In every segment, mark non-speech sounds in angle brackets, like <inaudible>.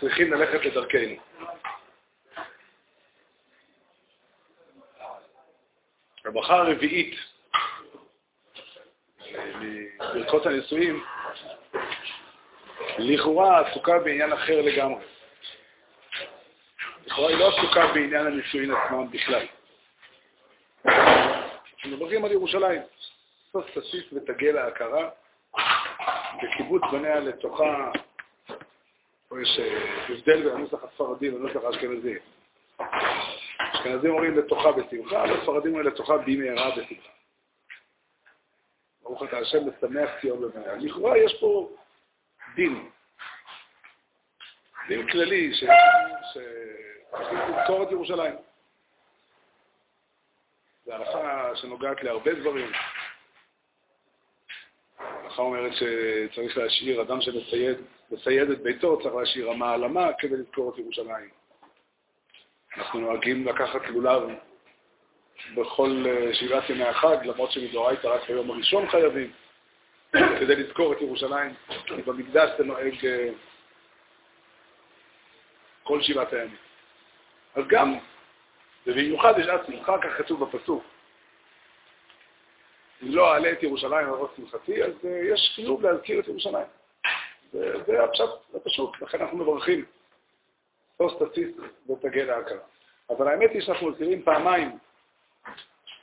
צריכים ללכת לדרכנו. הברכה הרביעית בברכות הנישואים, לכאורה עסוקה בעניין אחר לגמרי. לכאורה היא לא עסוקה בעניין הנישואין עצמם בכלל. מדברים על ירושלים. סוף תסיס ותגל ההכרה, בקיבוץ בניה לתוכה, פה יש אה, הבדל בין הנוסח הספרדי לנוסח האשכנזי. האשכנזים אומרים לתוכה בשמחה, והספרדים אומרים לתוכה במהרה בשמחה. ברוך אתה השם משמח ציון במהרה. לכאורה יש פה דין, דין כללי שצריכים לזכור את ירושלים. זו הלכה שנוגעת להרבה דברים. ההלכה אומרת שצריך להשאיר, אדם שמסייד את ביתו, צריך להשאיר רמה על אמה כדי לזכור את ירושלים. אנחנו נוהגים לקחת לולב בכל אה, שבעת ימי החג, למרות שמדאורייתא רק ביום הראשון חייבים, כדי לזכור את ירושלים, כי במקדש זה נוהג אה, כל שבעת הימים. אז גם, ובמיוחד יש עד שמחה, כך כתוב בפסוק. אם לא אעלה את ירושלים על ראש שמחתי, אז אה, יש חיוב להזכיר את ירושלים. זה הפשט הפשוט, לכן אנחנו מברכים. סוס תסיס ותגל ההכרה. אבל האמת היא שאנחנו מזכירים פעמיים,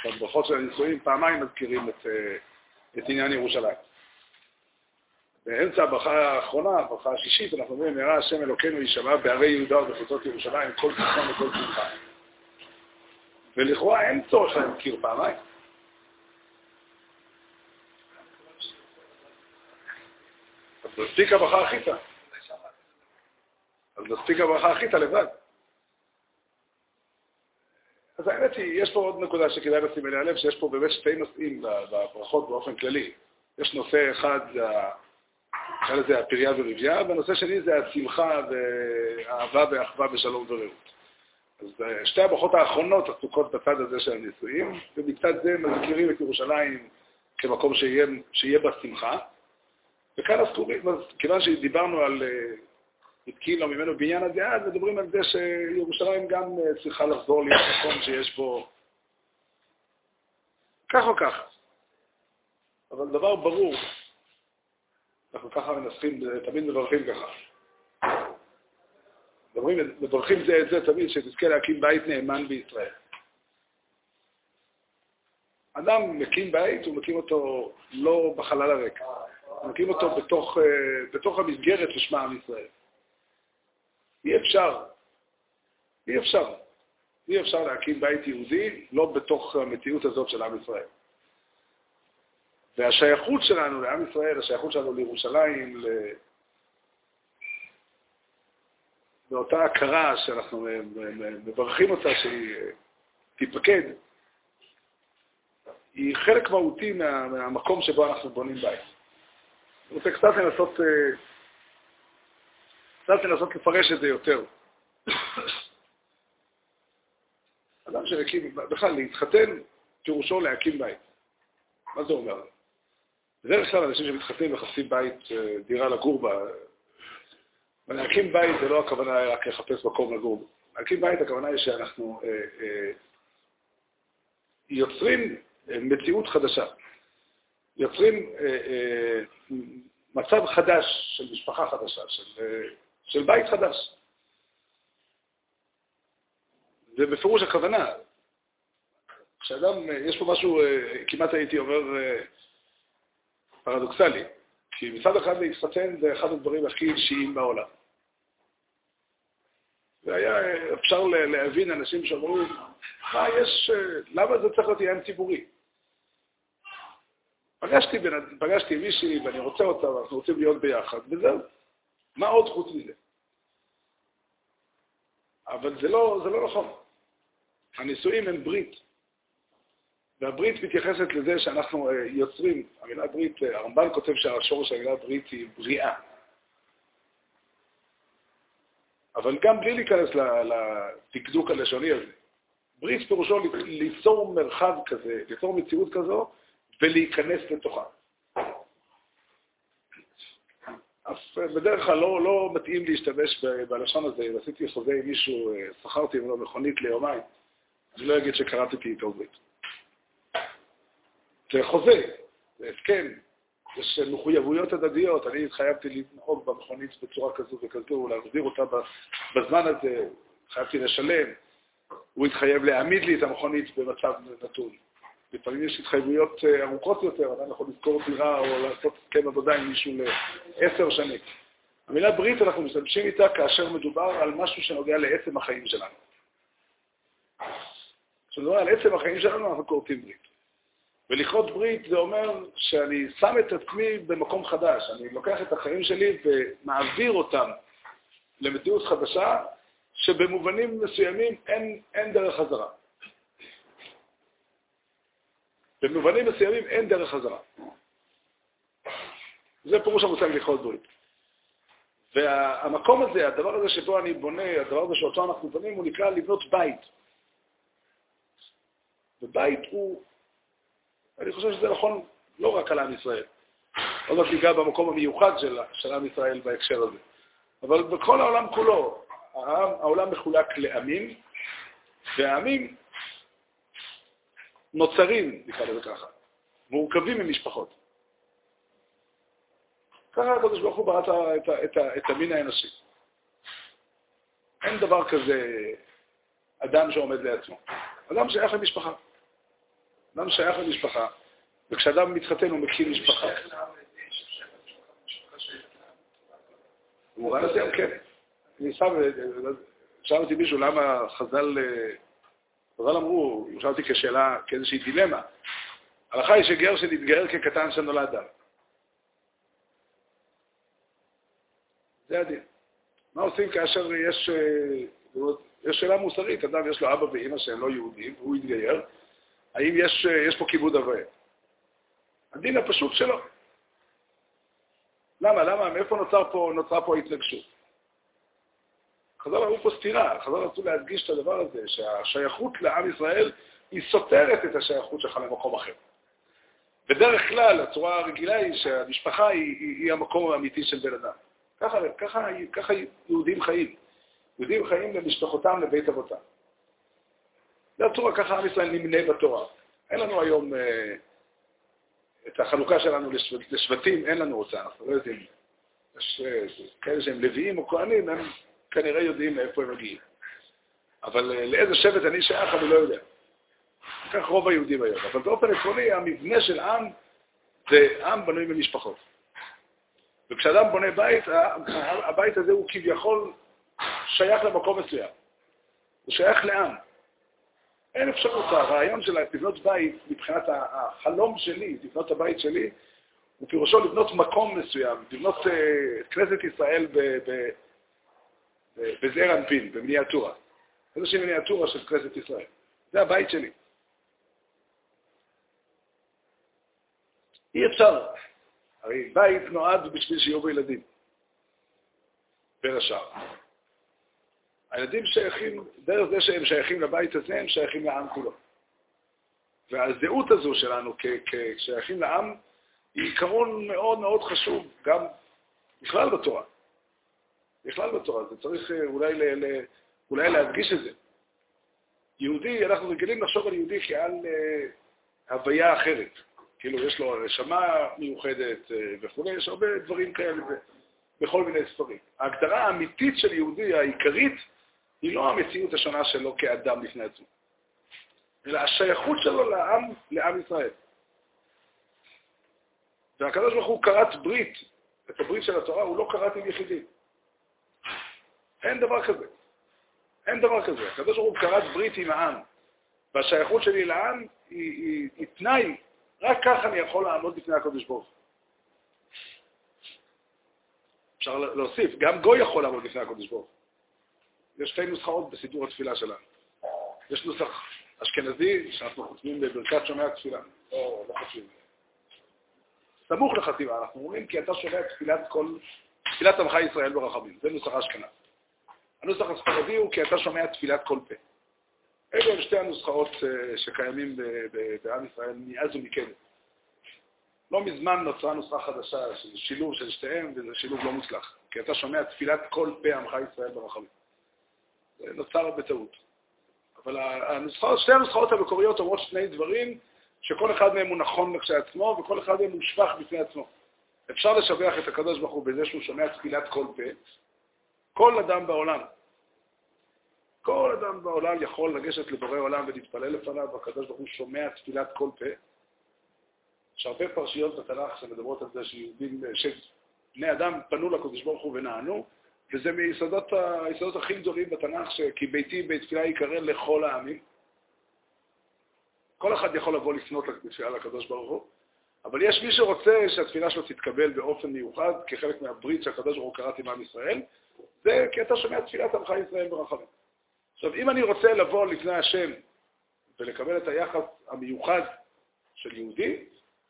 בברכות של הנישואים, פעמיים מזכירים את, אה, את עניין ירושלים. באמצע הברכה האחרונה, הברכה השישית, אנחנו אומרים, נראה השם אלוקינו יישמע בערי יהודה ובחוצות ירושלים, כל ציפון וכל שמחה. ולכאורה אין צורך להזכיר פעמיים. מספיק הברכה החיתה. אז מספיק הברכה החיתה לבד. אז האמת היא, יש פה עוד נקודה שכדאי לשים אליה לב, שיש פה באמת שתי נושאים בברכות באופן כללי. יש נושא אחד, נקרא לזה הפריה ורבייה, והנושא שני זה השמחה והאהבה והאחווה בשלום ורעות. אז אה, שתי הברכות האחרונות עסוקות בצד הזה של הנישואים, ומצד זה מזכירים את ירושלים כמקום שיהיה, שיהיה בה שמחה. וכאן עסקורים, כיוון שדיברנו על אה, התקיל לו ממנו בעניין הדעה, אז מדברים על זה שירושלים גם אה, צריכה לחזור להיות מקום שיש בו כך או ככה. אבל דבר ברור, אנחנו ככה מנסחים, תמיד מברכים ככה. מדברים, מברכים זה את זה תמיד, שתזכה להקים בית נאמן בישראל. אדם מקים בית, הוא מקים אותו לא בחלל הריק, מקים אותו בתוך, אה, בתוך המסגרת לשמה עם ישראל. אי אפשר, אי אפשר, אי אפשר להקים בית יהודי לא בתוך המציאות הזאת של עם ישראל. והשייכות שלנו לעם ישראל, השייכות שלנו לירושלים, לאותה הכרה שאנחנו מברכים אותה שהיא תיפקד, היא חלק מהותי מה, מהמקום שבו אנחנו בונים בית. אני רוצה קצת לנסות אה, קצת לנסות לפרש את זה יותר. <coughs> אדם שמקים, בכלל, להתחתן, פירושו להקים בית. מה זה אומר? בדרך כלל אנשים שמתחתנים מחפשים בית, אה, דירה לגור בה. ולהקים בית זה לא הכוונה רק לחפש מקום לגור בו. להקים בית הכוונה היא שאנחנו אה, אה, יוצרים אה, מציאות חדשה. יוצרים אה, אה, מצב חדש של משפחה חדשה, של... אה, של בית חדש. זה בפירוש הכוונה. כשאדם, יש פה משהו, כמעט הייתי אומר, פרדוקסלי. כי מצד אחד להתחתן זה אחד הדברים הכי אישיים בעולם. והיה אפשר להבין אנשים שאמרו, מה יש, למה זה צריך להיות עניין ציבורי? פגשתי, פגשתי מישהי ואני רוצה אותה ואנחנו רוצים להיות ביחד, וזהו. מה עוד חוץ מזה? אבל זה לא, זה לא נכון. הנישואים הם ברית. והברית מתייחסת לזה שאנחנו אה, יוצרים, המילה ברית, אה, הרמב"ן כותב שהשורש של המילה ברית היא בריאה. אבל גם בלי להיכנס לדקדוק הלשוני הזה. ברית פירושו ליצור מרחב כזה, ליצור מציאות כזו ולהיכנס לתוכה. אז בדרך כלל לא, לא מתאים להשתמש בלשון הזה. עשיתי חוזה עם מישהו, אה, שכרתי ממנו מכונית ליומיים, אני לא אגיד שקראתי איתו ברית. זה חוזה, זה הסכם, יש מחויבויות הדדיות. אני התחייבתי לנהוג במכונית בצורה כזו וכזו, להחזיר אותה בזמן הזה, התחייבתי לשלם. הוא התחייב להעמיד לי את המכונית במצב נתון. לפעמים יש התחייבויות אה, ארוכות יותר, אדם יכול לזכור דירה או לעשות הסכם עבודה עם מישהו לעשר שנים. המילה ברית, אנחנו משתמשים איתה כאשר מדובר על משהו שנוגע לעצם החיים שלנו. כשמדובר על עצם החיים שלנו, אנחנו כורתים ברית. ולכרות ברית זה אומר שאני שם את עצמי במקום חדש. אני לוקח את החיים שלי ומעביר אותם למציאות חדשה, שבמובנים מסוימים אין, אין דרך חזרה. במובנים מסוימים אין דרך חזרה. זה פירוש המושג לכרות ברית. והמקום הזה, הדבר הזה שבו אני בונה, הדבר הזה שאותו אנחנו בונים, הוא נקרא לבנות בית. ובית הוא, אני חושב שזה נכון לא רק על עם ישראל. עוד מעט ניגע במקום המיוחד של, של עם ישראל בהקשר הזה. אבל בכל העולם כולו, העם, העולם מחולק לעמים, והעמים נוצרים, נקרא לזה ככה, מורכבים ממשפחות. ככה הקדוש ברוך הוא ברא את, את, את, המין האנושי. אין דבר כזה אדם שעומד לעצמו. אדם שייך למשפחה. אדם שייך למשפחה, וכשאדם מתחתן הוא מקים משפחה. במובן מסוים כן. אני שם, שאל אותי מישהו למה חז"ל חז"ל אמרו, הוא שאל אותי כשאלה, כאיזושהי דילמה. ההלכה היא שגר שנתגר כקטן שנולד דם. זה הדין. מה עושים כאשר יש, אה, יש שאלה מוסרית, אדם יש לו אבא ואמא שהם לא יהודים, והוא התגייר, האם יש, אה, יש פה כיבוד אבוהם? הדין הפשוט שלו. למה? למה? מאיפה נוצר פה, נוצרה פה התנגשות? חז"ל אמרו פה סתירה, חז"ל רצו להדגיש את הדבר הזה, שהשייכות לעם ישראל היא סותרת את השייכות שלך למקום אחר. בדרך כלל, הצורה הרגילה היא שהמשפחה היא, היא, היא המקום האמיתי של בן אדם. ככה, ככה, ככה יהודים חיים. יהודים חיים למשפחותם, לבית אבותם. זה הצורה, ככה עם ישראל נמנה בתורה. אין לנו היום אה, את החלוקה שלנו לשבטים, אין לנו אותה, אנחנו לא יודעים. יש אה, כאלה שהם לוויים או כהנים, הם כנראה יודעים מאיפה הם מגיעים. אבל אה, לאיזה שבט אני שייך, אני לא יודע. כך רוב היהודים היום. אבל באופן עקרוני, המבנה של עם זה עם בנוי ממשפחות. וכשאדם בונה בית, הבית הזה הוא כביכול שייך למקום מסוים. הוא שייך לעם. אין אפשרות, הרעיון של לבנות בית, מבחינת החלום שלי, לבנות הבית שלי, הוא פירושו לבנות מקום מסוים, לבנות uh, כנסת ישראל ב, ב, בזעיר אנפין, במיניאטורה. איזושהי מיניאטורה של כנסת ישראל. זה הבית שלי. אי אפשר. הרי בית נועד בשביל שיהיו בו ילדים, בין השאר. הילדים שייכים, דרך זה שהם שייכים לבית הזה, הם שייכים לעם כולו. והזהות הזו שלנו כשייכים לעם היא עיקרון מאוד מאוד חשוב, גם בכלל בתורה. בכלל בתורה, זה צריך אה, אולי, ל, ל, אולי להדגיש את זה. יהודי, אנחנו רגילים לחשוב על יהודי כעל uh, הוויה אחרת. כאילו, יש לו נשמה מיוחדת uh, וכו', יש הרבה דברים כאלה בכל מיני ספרים. ההגדרה האמיתית של יהודי, העיקרית, היא לא המציאות השונה שלו כאדם לפני עצמו, אלא השייכות שלו לעם, לעם ישראל. והקדוש ברוך כרת ברית, את הברית של התורה, הוא לא כרת עם יחידים. אין דבר כזה. אין דבר כזה. הקדוש ברוך הוא כרת ברית עם העם, והשייכות שלי לעם היא, היא, היא תנאי, רק ככה אני יכול לעמוד בפני הקדוש ברוך הוא. אפשר להוסיף, גם גוי יכול לעמוד בפני הקדוש ברוך הוא. יש שתי נוסחאות בסידור התפילה שלנו. יש נוסח אשכנזי, שאנחנו חותמים בברכת שומע תפילה. לא, לא חושבים. סמוך לחתימה, אנחנו אומרים כי אתה שומע תפילת כל, תפילת עמך ישראל ברחמים. זה נוסח אשכנז. הנוסח הספרדי הוא כי אתה שומע תפילת כל פה. אלו הן שתי הנוסחאות אה, שקיימים בעם ישראל מאז ומקדם. לא מזמן נוצרה נוסחה חדשה, שזה שילוב של שתיהם, וזה שילוב לא מוצלח. כי אתה שומע תפילת כל פה עמך ישראל ברחמים. זה נוצר בטעות. אבל הנוסחאות, שתי הנוסחאות המקוריות אומרות שני דברים שכל אחד מהם הוא נכון כשלעצמו וכל אחד מהם הוא שבח בפני עצמו. אפשר לשבח את הקדוש ברוך הוא בזה שהוא שומע תפילת כל פה. כל אדם בעולם, כל אדם בעולם יכול לגשת לבורא עולם ולהתפלל לפניו, והקדוש ברוך הוא שומע תפילת כל פה. יש הרבה פרשיות בתנ"ך שמדברות על זה שיהודים, שבני אדם פנו לקדוש ברוך הוא ונענו, וזה מיסודות הכי גדולים בתנ"ך, ש"כי ביתי בית תפילה יקרא לכל העמים". כל אחד יכול לבוא לפנות לתפילה לקדוש ברוך הוא, אבל יש מי שרוצה שהתפילה שלו תתקבל באופן מיוחד, כחלק מהברית שהקדוש ברוך הוא קראת עם עם ישראל, זה כי אתה שומע תפילת עמך ישראל ברחמים. עכשיו, אם אני רוצה לבוא לפני השם ולקבל את היחס המיוחד של יהודי,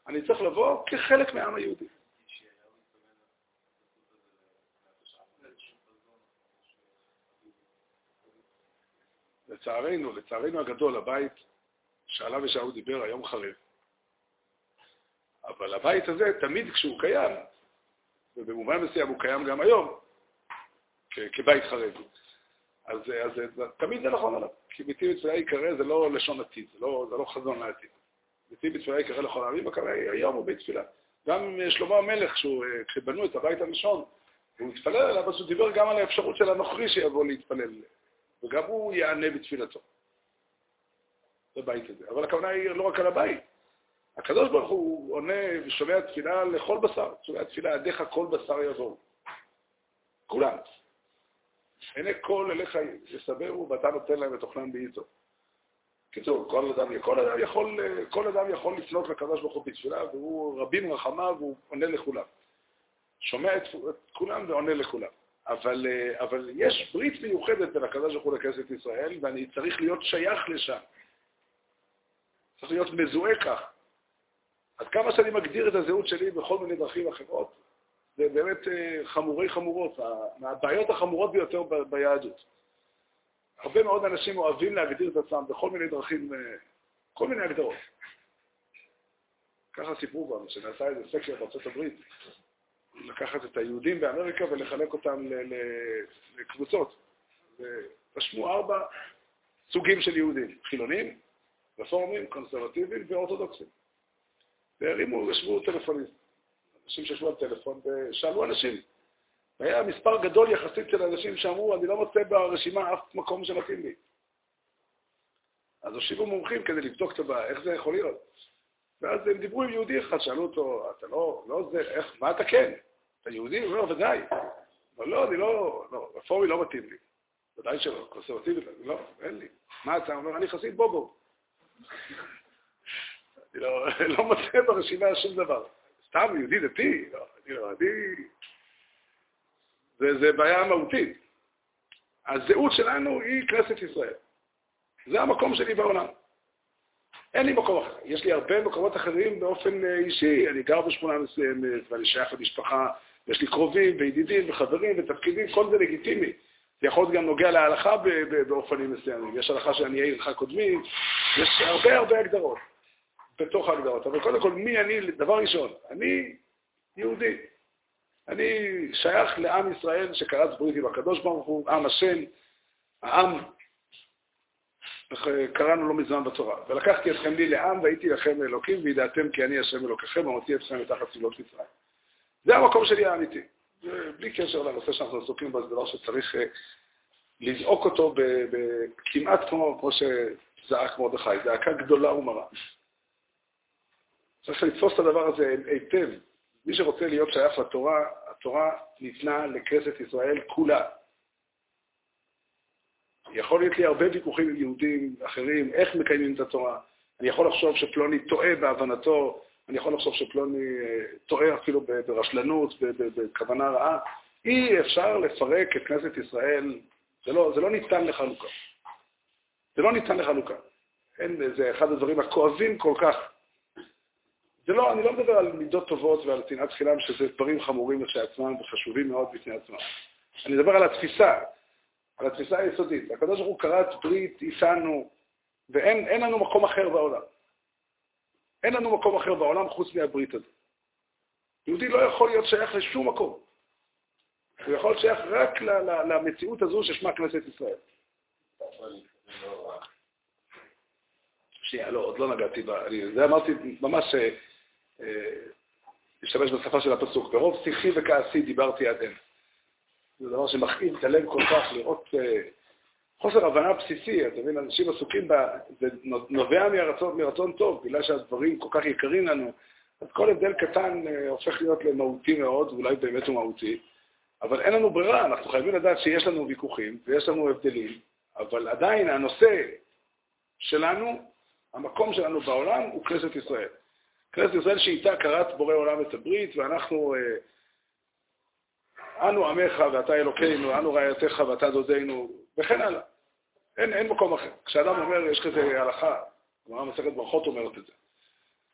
אני צריך לבוא כחלק מהעם היהודי. לצערנו, לצערנו הגדול, הבית שעליו ישעהו דיבר היום חרב. אבל הבית הזה, תמיד כשהוא קיים, ובמובן מסוים הוא קיים גם היום, כבית חרב, אז, אז, תמיד זה נכון עליו. כי ביתי בתפילה יקרא זה לא לשון עתיד, זה לא, זה לא חזון לעתיד. ביתי בתפילה יקרא לכל העמים, הכוונה היום הוא בית תפילה. גם שלמה המלך, כשבנו את הבית הראשון, הוא התפלל עליו, אז הוא דיבר גם על האפשרות של הנוכרי שיבוא להתפלל, וגם הוא יענה בתפילתו. בבית הזה. אבל הכוונה היא לא רק על הבית. הקדוש ברוך הוא עונה ושומע תפילה לכל בשר, שומע תפילה עדיך כל בשר יבואו. כולם. עיני כל אליך יסברו ואתה נותן להם את אוכלם בעיתו. קיצור, כל אדם, כל אדם יכול, כל אדם יכול לפנות לקדוש ברוך הוא בתפילה, והוא רבים רחמיו והוא עונה לכולם. שומע את, את כולם ועונה לכולם. אבל, אבל יש ברית מיוחדת בין הקדוש ברוך הוא לכנסת ישראל, ואני צריך להיות שייך לשם. צריך להיות מזוהה כך. עד כמה שאני מגדיר את הזהות שלי בכל מיני דרכים אחרות, זה באמת אה, חמורי חמורות, מהבעיות החמורות ביותר ביהדות. הרבה מאוד אנשים אוהבים להגדיר את עצמם בכל מיני דרכים, אה, כל מיני הגדרות. ככה סיפרו גם, שנעשה איזה סקר בארצות הברית, לקחת את היהודים באמריקה ולחלק אותם לקבוצות. ורשמו ארבע סוגים של יהודים, חילונים, רפורמים, קונסרבטיבים ואורתודוקסים. והרימו, ישבו טלפוניסט. אנשים שישבו על טלפון ושאלו אנשים. והיה מספר גדול יחסית של אנשים שאמרו, אני לא מוצא ברשימה אף מקום שמתאים לי. אז הושיבו מומחים כדי לבדוק את הבעיה, איך זה יכול להיות. ואז הם דיברו עם יהודי אחד, שאלו אותו, אתה לא, לא זה, איך, מה אתה כן? אתה יהודי? הוא אומר, ודאי. אבל לא, אני לא, לא, רפורמי לא מתאים לי. ודאי שלא, קונסרבטיבי, לא, אין לי. מה אתה אומר? אני חסיד בובו. <laughs> אני לא, לא מוצא ברשימה שום דבר. סתם יהודי דתי, לא, לא, אני... זה, זה בעיה מהותית. הזהות שלנו היא כנסת ישראל. זה המקום שלי בעולם. אין לי מקום אחר. יש לי הרבה מקומות אחרים באופן אה, אישי. אני גר בשכונה מסוימת, ואני שייך למשפחה, ויש לי קרובים וידידים וחברים ותפקידים, כל זה לגיטימי. זה יכול להיות גם נוגע להלכה באופנים מסוימים. יש הלכה שאני אהיה הלכה קודמים, יש הרבה הרבה הגדרות. בתוך ההגדרות. אבל קודם כל, מי אני? דבר ראשון, אני יהודי. אני שייך לעם ישראל שקרץ ברית עם הקדוש ברוך הוא, עם השם, העם, קראנו לא מזמן בתורה. ולקחתי אתכם לי לעם והייתי לכם לאלוקים, וידעתם כי אני השם אלוקיכם, ומוציא אתכם מתחת צלילות מצרים. זה המקום שלי האמיתי. בלי קשר לנושא שאנחנו עסוקים בו, זה דבר שצריך אה, לזעוק אותו כמעט כמו, כמו שזעק מרדכי, זעקה גדולה ומרה. צריך לתפוס את הדבר הזה היטב. מי שרוצה להיות שייך לתורה, התורה ניתנה לכנסת ישראל כולה. יכול להיות לי הרבה ויכוחים עם יהודים אחרים, איך מקיימים את התורה. אני יכול לחשוב שפלוני טועה בהבנתו, אני יכול לחשוב שפלוני אה, טועה אפילו ברשלנות, בכוונה רעה. אי אפשר לפרק את כנסת ישראל, זה לא, זה לא ניתן לחלוקה. זה לא ניתן לחלוקה. אין, זה אחד הדברים הכואבים כל כך זה לא, אני לא מדבר על מידות טובות ועל צנעת חינם, שזה דברים חמורים כשלעצמם וחשובים מאוד בפני עצמם. אני מדבר על התפיסה. על התפיסה היסודית. הקדוש ברוך הוא כרת ברית איתנו, ואין לנו מקום אחר בעולם. אין לנו מקום אחר בעולם חוץ מהברית הזאת. יהודי לא יכול להיות שייך לשום מקום. הוא יכול להיות שייך רק למציאות הזו ששמה כנסת ישראל. שנייה, לא, עוד לא נגעתי בה. זה אמרתי ממש, אה, להשתמש בשפה של הפסוק. ברוב שיחי וכעסי דיברתי עד אין. זה דבר שמכאיב את הלב כל כך, לראות אה, חוסר הבנה בסיסי. אתה מבין, אנשים עסוקים, ב... זה נובע מרצון, מרצון טוב, בגלל שהדברים כל כך יקרים לנו. אז כל הבדל קטן הופך להיות למהותי מאוד, ואולי באמת הוא מהותי. אבל אין לנו ברירה, אנחנו חייבים לדעת שיש לנו ויכוחים ויש לנו הבדלים, אבל עדיין הנושא שלנו, המקום שלנו בעולם הוא כנסת ישראל. כנסת ישראל שאיתה קראת בורא עולם את הברית, ואנחנו, אה, אנו עמך ואתה אלוקינו, אנו רעייתך ואתה דודינו, וכן הלאה. אין, אין מקום אחר. כשאדם אומר, יש כזה הלכה, גמרא מסכת ברכות אומרת את זה,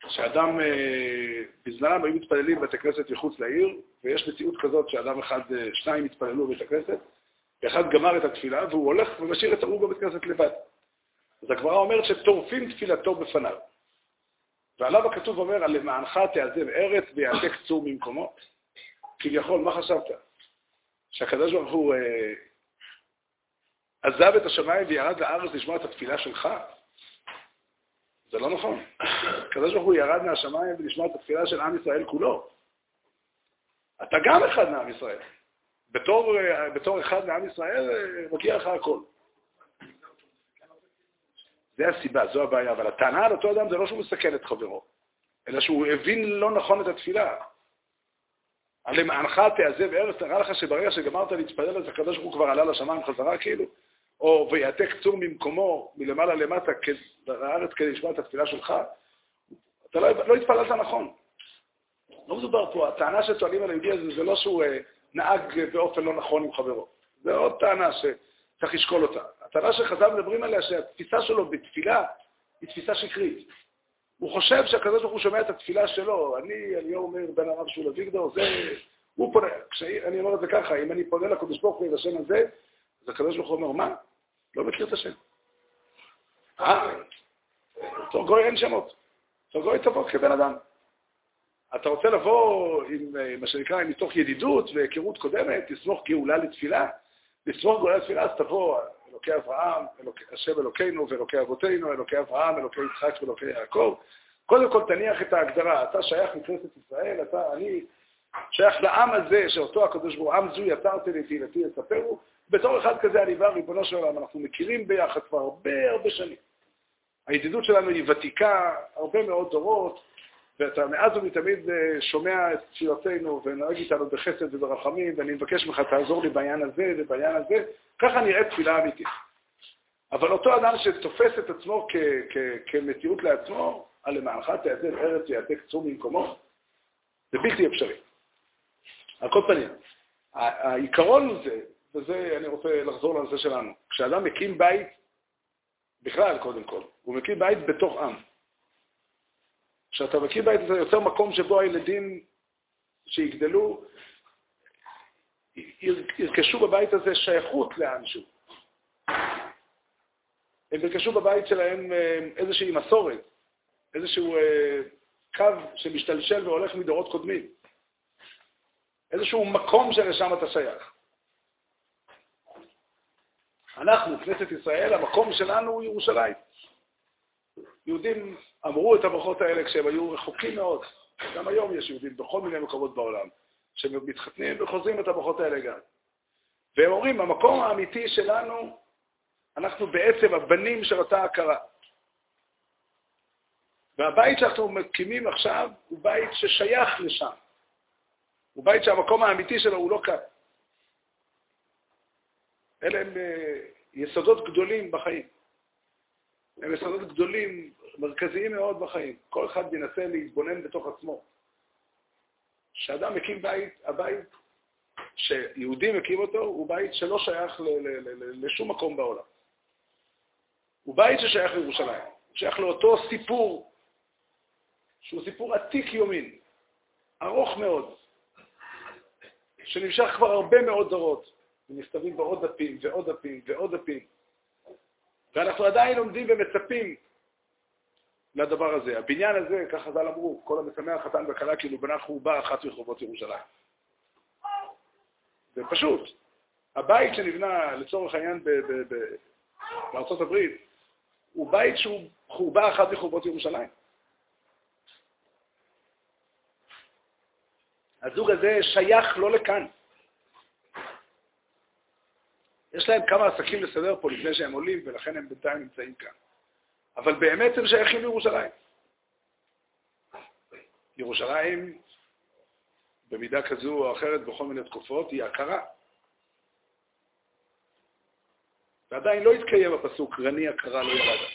שאדם, אה, בזמנם היו מתפללים בבית הכנסת מחוץ לעיר, ויש מציאות כזאת שאדם אחד, אה, שניים התפללו בבית הכנסת, ואחד גמר את התפילה, והוא הולך ומשאיר את הרוג בבית הכנסת לבד. אז הגמרא אומרת שטורפים תפילתו בפניו. ועליו הכתוב אומר, למענך תעזב ארץ ויעתק צור ממקומו. כביכול, מה חשבת? שהקדוש ברוך הוא אה, עזב את השמיים וירד לארץ לשמוע את התפילה שלך? זה לא נכון. הקדוש ברוך הוא ירד מהשמיים ולשמוע את התפילה של עם ישראל כולו. אתה גם אחד מעם ישראל. בתור, בתור אחד מעם ישראל מגיע לך הכל. זה הסיבה, זו הבעיה. אבל הטענה על אותו אדם זה לא שהוא מסכן את חברו, אלא שהוא הבין לא נכון את התפילה. למענך תעזב ארץ, נראה לך שברגע שגמרת להתפלל, אז הקדוש ברוך הוא כבר עלה לשמיים חזרה כאילו? או ויעתק צור ממקומו, מלמעלה למטה, לארץ כדי לשמוע את התפילה שלך, אתה לא, לא התפללת נכון. לא מדובר פה, הטענה שטוענים על היהודי הזה זה לא שהוא אה, נהג באופן לא נכון עם חברו. זה עוד טענה שצריך לשקול אותה. הטענה שחז"ל מדברים עליה, שהתפיסה שלו בתפילה היא תפיסה שקרית. הוא חושב שהקדוש ברוך הוא שומע את התפילה שלו. אני, אני אומר בן הרב שול אביגדור, זה... הוא פונה, כשאני אומר את זה ככה, אם אני פונה לקדוש ברוך הוא לשם הזה, אז הקדוש ברוך הוא אומר, מה? לא מכיר את השם. אה? בתור גוי אין שמות. בתור גוי תבוא כבן אדם. אתה רוצה לבוא עם, אה, מה שנקרא, מתוך ידידות והיכרות קודמת, לסמוך גאולה לתפילה, לסמוך גאולה לתפילה, אז תבוא, אלוקי אברהם, אלוק, השם אלוקינו ואלוקי אבותינו, אלוקי אברהם, אלוקי יצחק ואלוקי יעקב. קודם כל תניח את ההגדרה, אתה שייך לכנסת ישראל, אתה, אני שייך לעם הזה, שאותו הקדוש ברוך הוא, עם זו יצרתי לתהילתי יספרו, בתור אחד כזה אני בא, ריבונו של עולם, אנחנו מכירים ביחד כבר הרבה הרבה שנים. הידידות שלנו היא ותיקה, הרבה מאוד דורות, ואתה מאז ומתמיד אה, שומע את תפילותינו ונוהג איתנו בחסד וברחמים, ואני מבקש ממך, תעזור לי בעניין הזה ובעניין הזה. ככה נראית תפילה אמיתית. אבל אותו אדם שתופס את עצמו כמציאות לעצמו, על למענך תעזב ארץ ויעתק צור ממקומו, זה בלתי אפשרי. על כל פנים, העיקרון הוא זה, וזה, אני רוצה לחזור לנושא שלנו, כשאדם מקים בית, בכלל קודם כל, הוא מקים בית בתוך עם. כשאתה מקים בית, אתה יוצר מקום שבו הילדים שיגדלו, ירכשו בבית הזה שייכות לאנשהו. הם ירכשו בבית שלהם אה, איזושהי מסורת, איזשהו אה, קו שמשתלשל והולך מדורות קודמים. איזשהו מקום שלשם אתה שייך. אנחנו, כנסת ישראל, המקום שלנו הוא ירושלים. יהודים אמרו את הברכות האלה כשהם היו רחוקים מאוד. גם היום יש יהודים בכל מיני מקומות בעולם שמתחתנים וחוזרים את הברכות האלה גם. והם אומרים, המקום האמיתי שלנו, אנחנו בעצם הבנים של אותה הכרה. והבית שאנחנו מקימים עכשיו הוא בית ששייך לשם. הוא בית שהמקום האמיתי שלו הוא לא כאן. אלה הם אה, יסודות גדולים בחיים. הם יסודות גדולים, מרכזיים מאוד בחיים. כל אחד ינסה להתבונן בתוך עצמו. כשאדם מקים בית, הבית שיהודי מקים אותו, הוא בית שלא שייך לשום מקום בעולם. הוא בית ששייך לירושלים. הוא שייך לאותו סיפור, שהוא סיפור עתיק יומין, ארוך מאוד, שנמשך כבר הרבה מאוד דורות. ונכתבים בעוד דפים ועוד דפים ועוד דפים. ואנחנו עדיין עומדים ומצפים לדבר הזה. הבניין הזה, כך חז"ל אמרו, כל המשמח חתן וכלה כאילו בנה חורבה אחת מרחובות ירושלים. זה פשוט. הבית שנבנה, לצורך העניין, בארצות הברית, הוא בית שהוא חורבה אחת מחורבות ירושלים. הזוג הזה שייך לא לכאן. יש להם כמה עסקים לסדר פה לפני שהם עולים, ולכן הם בינתיים נמצאים כאן. אבל באמת הם שייכים לירושלים. ירושלים, במידה כזו או אחרת, בכל מיני תקופות, היא הכרה. ועדיין לא התקיים הפסוק, רני הכרה לא ירדה.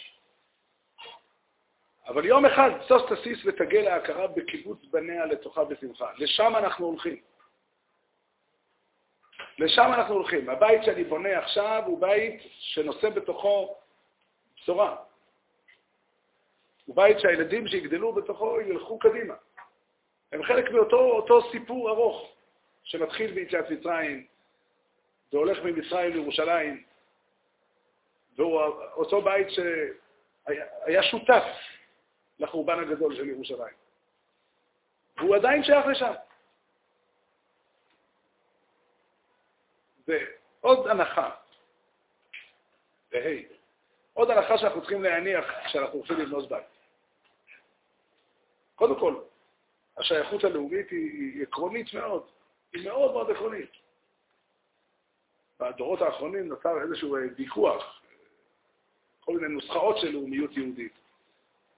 אבל יום אחד, סוס תסיס ותגל ההכרה בקיבוץ בניה לתוכה בשמחה. לשם אנחנו הולכים. לשם אנחנו הולכים. הבית שאני בונה עכשיו הוא בית שנושא בתוכו בשורה. הוא בית שהילדים שיגדלו בתוכו ילכו קדימה. הם חלק מאותו סיפור ארוך שמתחיל ביציאת מצרים והולך ממצרים לירושלים, והוא אותו בית שהיה שותף לחורבן הגדול של ירושלים. והוא עדיין שייך לשם. ועוד הנחה, והי, עוד הנחה שאנחנו צריכים להניח כשאנחנו הולכים לבנות בית. קודם כל, השייכות הלאומית היא, עקרונית מאוד, היא מאוד מאוד עקרונית. בדורות האחרונים נוצר איזשהו ויכוח, כל מיני נוסחאות של לאומיות יהודית.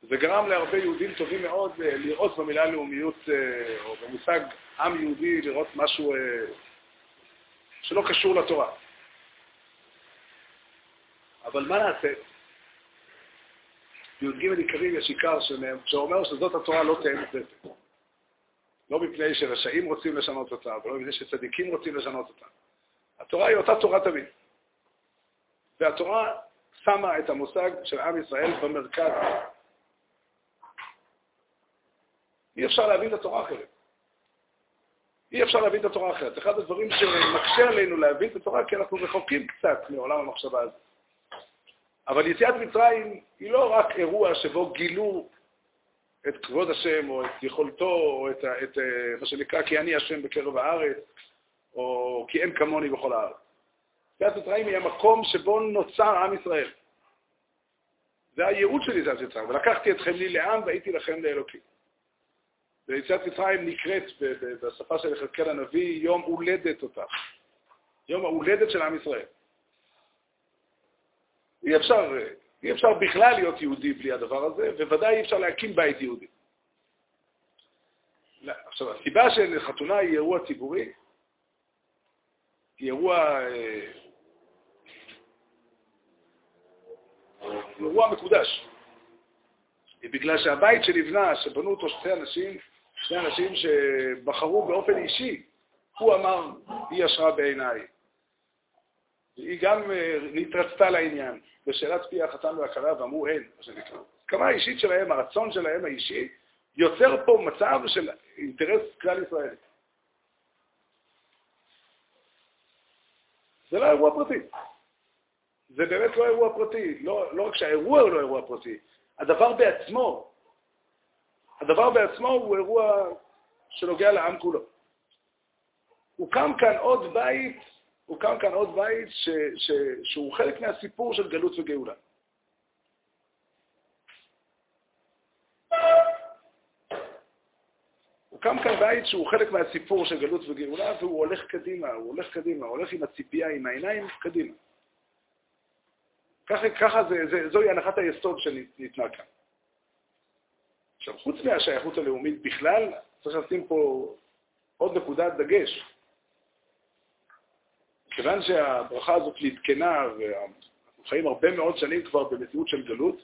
זה גרם להרבה יהודים טובים מאוד אה, לראות במילה לאומיות, אה, או במושג עם יהודי, לראות משהו אה, שלא קשור לתורה. אבל מה נעשה? בי"ג עיקרים יש עיקר שאומר שזאת התורה לא תאמת ספר. לא מפני שרשעים רוצים לשנות אותה, ולא מפני שצדיקים רוצים לשנות אותה. התורה היא אותה תורה תמיד. והתורה שמה את המושג של עם ישראל במרכז. אי אפשר להבין את התורה אחרת. אי אפשר להבין את התורה אחרת. אחד הדברים שמקשה עלינו להבין את התורה, כי אנחנו רחוקים קצת מעולם המחשבה הזה. אבל יציאת מצרים היא לא רק אירוע שבו גילו את כבוד השם, או את יכולתו, או את, את מה שנקרא כי אני השם בקרב הארץ, או כי אין כמוני בכל הארץ. יציאת מצרים היא המקום שבו נוצר עם ישראל. זה הייעוד של יציאת מצרים. ולקחתי אתכם לי לעם והייתי לכם לאלוקים. ויציאת מצרים נקראת בשפה של יחזקאל הנביא יום הולדת אותה. יום ההולדת של עם ישראל. אי אפשר, אי אפשר בכלל להיות יהודי בלי הדבר הזה, וודאי אי אפשר להקים בית יהודי. לא, עכשיו, הסיבה שחתונה היא אירוע ציבורי, היא אירוע, אה, אירוע מקודש. היא בגלל שהבית שנבנה, שבנו אותו שתי אנשים, שני אנשים שבחרו באופן אישי, הוא אמר, היא ישרה בעיניי. היא גם אה, נתרצתה לעניין. בשאלת פי החתן והכלה ואמרו אין, מה שנקרא. הסכמה האישית שלהם, הרצון שלהם האישי, יוצר פה מצב של אינטרס כלל ישראלי. זה לא אירוע פרטי. זה באמת לא אירוע פרטי. לא, לא רק שהאירוע הוא לא אירוע פרטי, הדבר בעצמו, הדבר בעצמו הוא אירוע שנוגע לעם כולו. הוקם כאן עוד בית הוקם כאן עוד בית ש, ש, שהוא חלק מהסיפור של גלות וגאולה. הוקם כאן בית שהוא חלק מהסיפור של גלות וגאולה, והוא הולך קדימה, הוא הולך קדימה, הוא הולך עם הציפייה, עם העיניים, קדימה. ככה, ככה זה, זה, זוהי הנחת היסוד שניתנה כאן. עכשיו, חוץ מהשייכות הלאומית בכלל, צריך לשים פה עוד נקודת דגש. כיוון שהברכה הזאת נתקנה, ואנחנו חיים הרבה מאוד שנים כבר במציאות של גלות,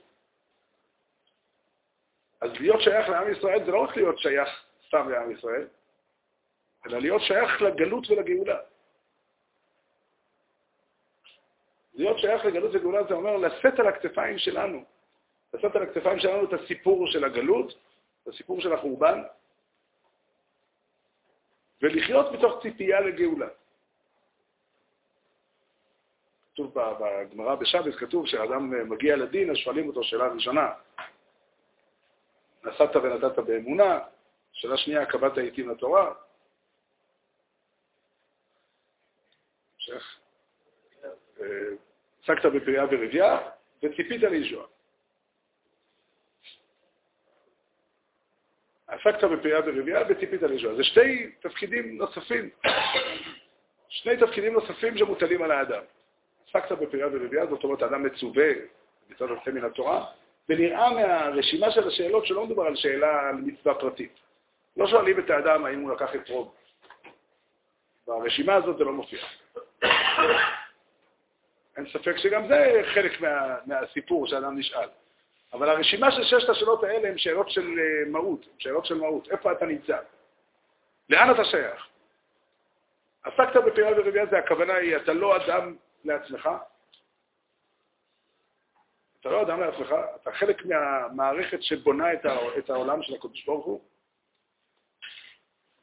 אז להיות שייך לעם ישראל זה לא רק להיות שייך סתם לעם ישראל, אלא להיות שייך לגלות ולגאולה. להיות שייך לגלות ולגאולה זה אומר לשאת על הכתפיים שלנו, לשאת על הכתפיים שלנו את הסיפור של הגלות, את הסיפור של החורבן, ולחיות מתוך ציפייה לגאולה. בגמרא בשבת כתוב שאדם מגיע לדין, אז שואלים אותו שאלה ראשונה, נסעת ונתת באמונה, שאלה שנייה, קבעת עיתים לתורה. המשך. עסקת בפריאה ורבייה, וציפית לישוע. עסקת בפריאה ורבייה וציפית לישוע. זה שתי תפקידים נוספים, שני תפקידים נוספים שמוטלים על האדם. עסקת בפריאה ורבייה, זאת אומרת, האדם מצווה מצד יוצא מן התורה, ונראה מהרשימה של השאלות שלא מדובר על שאלה על מצווה פרטית. לא שואלים את האדם האם הוא לקח את רוב. ברשימה הזאת זה לא מופיע. אין ספק שגם זה חלק מה, מהסיפור שאדם נשאל. אבל הרשימה של ששת השאלות האלה הן שאלות של אה, מהות, שאלות של מהות. איפה אתה נמצא? לאן אתה שייך? עסקת בפעילה ורבייה זה הכוונה היא, אתה לא אדם לעצמך, אתה לא אדם לעצמך, אתה חלק מהמערכת שבונה את העולם של הקדוש ברוך הוא,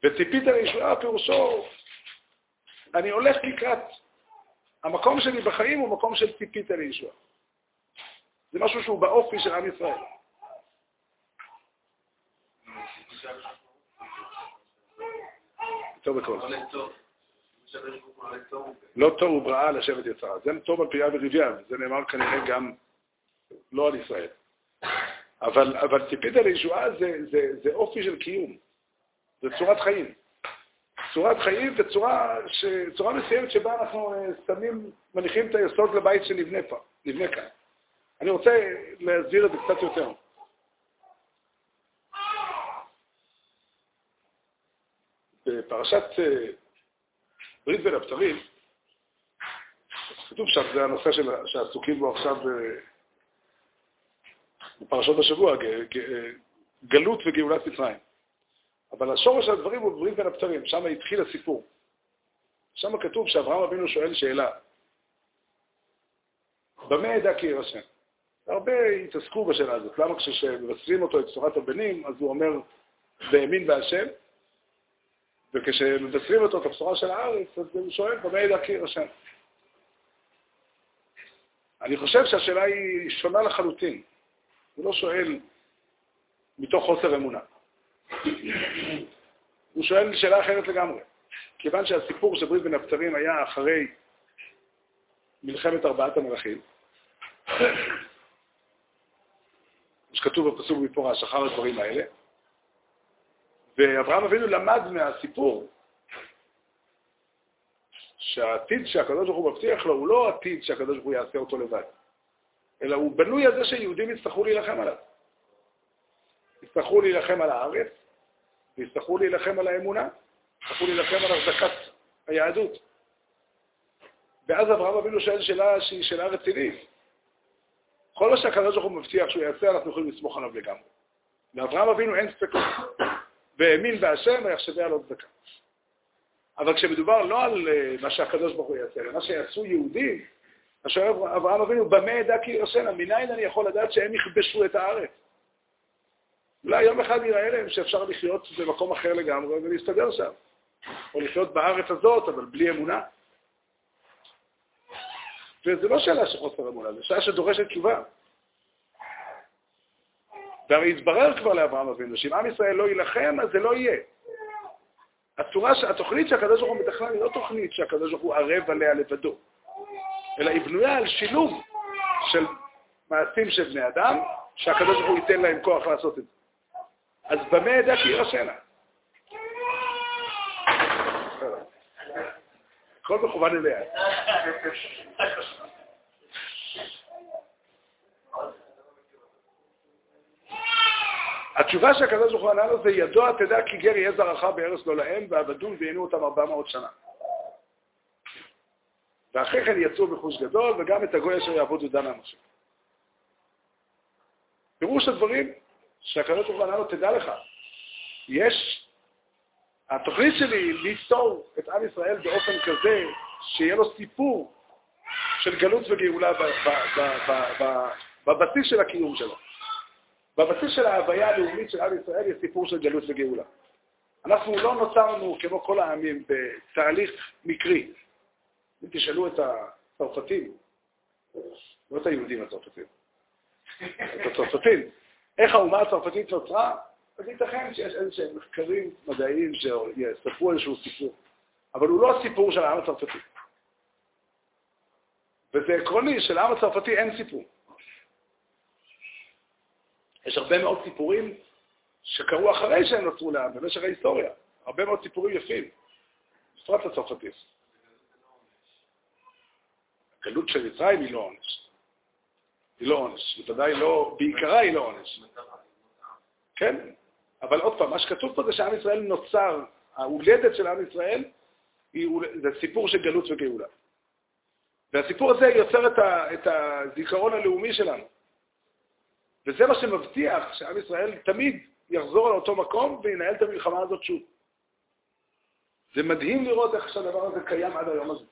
וציפית לישועה פירושו, אני הולך לקראת. המקום שלי בחיים הוא מקום של ציפית לישועה. זה משהו שהוא באופי של עם ישראל. טוב בכל. לא תוהו בראה לשבת יצרה. זה טוב על פיה ורבייה, זה נאמר כנראה גם לא על ישראל. אבל, אבל ציפית לישועה זה, זה, זה אופי של קיום, זה צורת חיים. צורת חיים וצורה ש... מסוימת שבה אנחנו אה, שמים, מניחים את היסוד לבית שנבנה פה, כאן. אני רוצה להסביר את זה קצת יותר. בפרשת אה, ברית בין הבתרים, כתוב שם, זה הנושא שעסוקים בו עכשיו אה, בפרשות השבוע, גלות וגאולת מצרים. אבל השורש של הדברים הוא ברית בין הבתרים, שם התחיל הסיפור. שם כתוב שאברהם אבינו שואל שאלה, במה ידע כי יירשם? הרבה התעסקו בשאלה הזאת. למה כשמבשרים אותו את צורת הבנים, אז הוא אומר, והאמין בהשם, וכשמבשרים אותו את הבשורה של הארץ, אז הוא שואל, במה ידע כי יירשם? אני חושב שהשאלה היא שונה לחלוטין. הוא לא שואל מתוך חוסר אמונה. הוא שואל שאלה אחרת לגמרי. כיוון שהסיפור של ברית בין הבצרים היה אחרי מלחמת ארבעת המלכים, שכתוב בפסוק מפורש, אחר הדברים האלה, ואברהם אבינו למד מהסיפור שהעתיד שהקדוש ברוך הוא מבטיח לו הוא לא עתיד שהקדוש ברוך הוא יעשה אותו לבד, אלא הוא בנוי על זה שיהודים יצטרכו להילחם עליו. יצטרכו להילחם על הארץ, ויצטרכו להילחם על האמונה, יצטרכו להילחם על החזקת היהדות. ואז אברהם אבינו שואל שאלה שהיא שאלה רצינית. כל מה שהקדוש ברוך הוא מבטיח שהוא יעשה, אנחנו יכולים לסמוך עליו לגמרי. לאברהם אבינו אין ספק, והאמין בהשם ויחשבי על עוד דקה. אבל כשמדובר לא על אה, מה שהקדוש ברוך הוא יעשה, אלא מה שיעשו יהודים, מה שואל אברהם אבינו, במה ידע כי ירשנה? מניין אני יכול לדעת שהם יכבשו את הארץ? אולי יום אחד יראה להם שאפשר לחיות במקום אחר לגמרי ולהסתדר שם. או לחיות בארץ הזאת, אבל בלי אמונה. וזו לא שאלה של חוסר אמונה, זו שאלה שדורשת תשובה. והרי התברר כבר לאברהם אבינו שאם עם ישראל לא יילחם, אז זה לא יהיה. הצורה, התוכנית שהקדוש ברוך הוא מתכנן היא לא תוכנית שהקדוש ברוך הוא ערב עליה לבדו, אלא היא בנויה על שילוב של מעשים של בני אדם, שהקדוש ברוך הוא ייתן להם כוח לעשות את זה. אז במה ידע כי יירשנה? הכל מכוון אליה. התשובה שהקדוש ברוך הוא ענה לו זה ידוע תדע כי גר יהיה זרעך בארץ לא להם ועבדון ועינו אותם ארבע מאות שנה. ואחרי כן יצאו בחוש גדול וגם את הגוי אשר יעבודו דן האנשים. פירוש הדברים שהקדוש ברוך הוא ענה לו, תדע לך, יש, התוכנית שלי היא ליצור את עם ישראל באופן כזה שיהיה לו סיפור של גלות וגאולה בבסיס של הקיום שלו. בבסיס של ההוויה הלאומית של עם ישראל יש סיפור של גלות וגאולה. אנחנו לא נוצרנו כמו כל העמים בתהליך מקרי. אם תשאלו את הצרפתים, לא את היהודים הצרפתים, את הצרפתים. איך האומה הצרפתית נוצרה? אז ייתכן שיש איזה שהם מחקרים מדעיים שיספרו איזשהו סיפור, אבל הוא לא הסיפור של העם הצרפתי. וזה עקרוני, שלעם הצרפתי אין סיפור. יש הרבה מאוד סיפורים שקרו אחרי שהם נוצרו לעם, במשך ההיסטוריה. הרבה מאוד סיפורים יפים, בפרט הצרפתים. הגלות של מצרים היא לא עונש. היא לא עונש, בוודאי לא, בעיקרה היא לא עונש. כן, אבל עוד פעם, מה שכתוב פה זה שעם ישראל נוצר, ההולדת של עם ישראל היא, זה סיפור של גלות וגאולה. והסיפור הזה יוצר את, ה, את הזיכרון הלאומי שלנו. וזה מה שמבטיח שעם ישראל תמיד יחזור לאותו מקום וינהל את המלחמה הזאת שוב. זה מדהים לראות איך שהדבר הזה קיים עד היום הזה.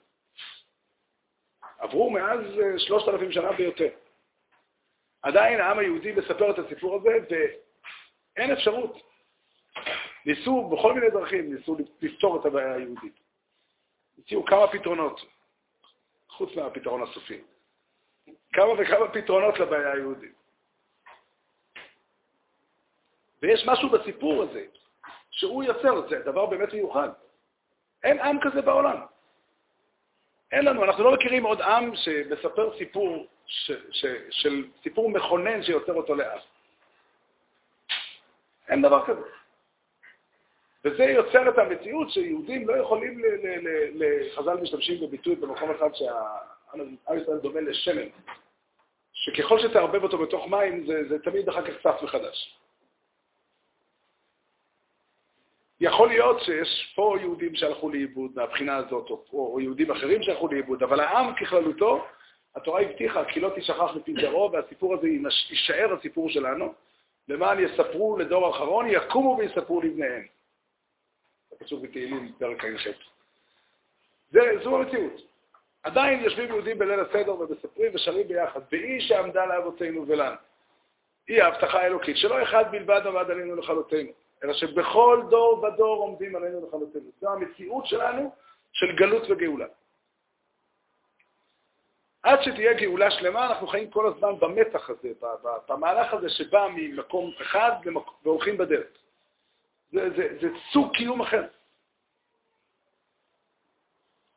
עברו מאז אה, שלושת אלפים שנה ויותר. עדיין העם היהודי מספר את הסיפור הזה, ואין אפשרות. ניסו בכל מיני דרכים, ניסו לפתור את הבעיה היהודית. הציעו כמה פתרונות, חוץ מהפתרון הסופי. כמה וכמה פתרונות לבעיה היהודית. ויש משהו בסיפור הזה, שהוא יוצר, זה דבר באמת מיוחד. אין עם כזה בעולם. אין לנו, אנחנו לא מכירים עוד עם שמספר סיפור, ש, ש, של סיפור מכונן שיוצר אותו לעם. אין דבר כזה. וזה יוצר את המציאות שיהודים לא יכולים, חז"ל משתמשים בביטוי במקום אחד שהעם ישראל דומה לשמן, שככל שתערבב אותו בתוך מים זה, זה תמיד אחר כך צף מחדש. יכול להיות שיש פה יהודים שהלכו לאיבוד מהבחינה הזאת, או, או יהודים אחרים שהלכו לאיבוד, אבל העם ככללותו, התורה הבטיחה כי לא תשכח מפי זרעו, והסיפור הזה יישאר הסיפור שלנו, למען יספרו לדור האחרון, יקומו ויספרו לבניהם. זה פסוק בתהילים, פרק ע"ח. זו המציאות. עדיין יושבים יהודים בליל הסדר ומספרים ושרים ביחד, והיא שעמדה לאבותינו ולנו. היא ההבטחה האלוקית, שלא אחד בלבד עמד עלינו לכלותנו. אלא שבכל דור ודור עומדים עלינו לכלותנו. זו המציאות שלנו של גלות וגאולה. עד שתהיה גאולה שלמה, אנחנו חיים כל הזמן במתח הזה, במהלך הזה שבא ממקום אחד והולכים בדרך. זה, זה, זה סוג קיום אחר.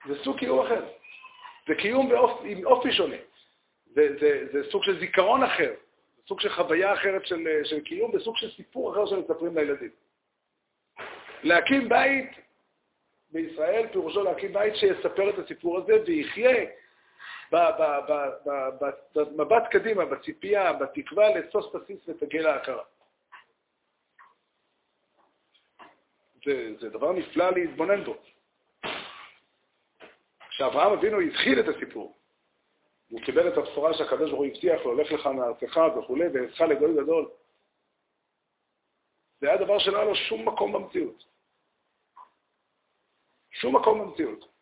זה סוג קיום אחר. זה קיום באופ, עם אופי שונה. זה, זה, זה סוג של זיכרון אחר. סוג של חוויה אחרת של, של קיום וסוג של סיפור אחר שמספרים לילדים. להקים בית בישראל פירושו להקים בית שיספר את הסיפור הזה ויחיה במבט קדימה, בציפייה, בתקווה לתפוס בסיס ותגיע להכרה. זה, זה דבר נפלא להתבונן בו. כשאברהם אבינו התחיל את הסיפור, הוא קיבל את הבשורה שהקדוש ברוך הוא הבטיח לו, הולך לך מארצך וכולי, ועזך לגוי גדול. זה היה דבר שלא היה לו שום מקום במציאות. שום מקום במציאות.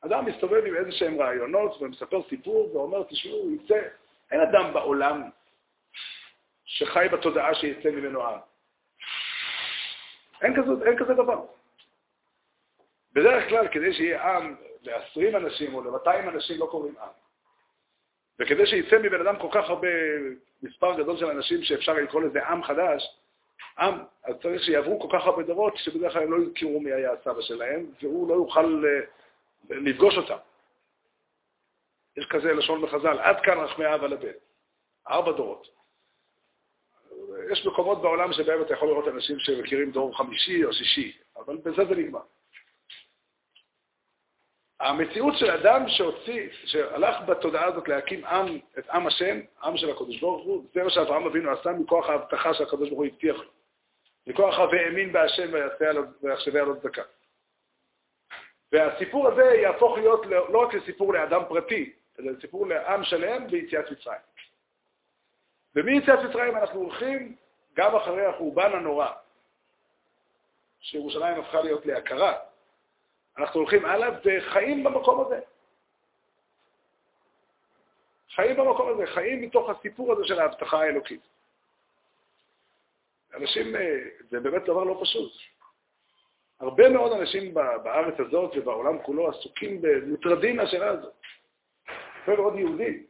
אדם מסתובב עם איזה שהם רעיונות ומספר סיפור ואומר, תשמעו, יצא, אין אדם בעולם שחי בתודעה שיצא ממנו עם. אין אין כזה דבר. בדרך כלל, כדי שיהיה עם ל-20 אנשים או ל-200 אנשים לא קוראים עם. וכדי שיצא מבן אדם כל כך הרבה, מספר גדול של אנשים שאפשר לקרוא לזה עם חדש, עם, אז צריך שיעברו כל כך הרבה דורות, שבדרך כלל הם לא יכירו מי היה הסבא שלהם, והוא לא יוכל uh, לפגוש אותם. יש כזה לשון בחז"ל, עד כאן רחמי אב על הבן. ארבע דורות. יש מקומות בעולם שבהם אתה יכול לראות אנשים שמכירים דור חמישי או שישי, אבל בזה זה נגמר. המציאות של אדם שהוציא, שהלך בתודעה הזאת להקים עם, את עם השם, עם של הקדוש ברוך הוא, זה מה שאברהם אבינו עשה מכוח ההבטחה שהקדוש ברוך הוא הבטיח לו. מכוח ה"ואמין בהשם ויחשבי על עוד דקה". והסיפור הזה יהפוך להיות לא, לא רק לסיפור לאדם פרטי, אלא לסיפור לעם שלם ביציאת מצרים. ומיציאת מצרים אנחנו הולכים גם אחרי החורבן הנורא, שירושלים הפכה להיות להכרה. אנחנו הולכים הלאה וחיים במקום הזה. חיים במקום הזה, חיים מתוך הסיפור הזה של ההבטחה האלוקית. אנשים, אה, זה באמת דבר לא פשוט. הרבה מאוד אנשים בארץ הזאת ובעולם כולו עסוקים, מוטרדים מהשאלה הזאת. הרבה מאוד יהודים.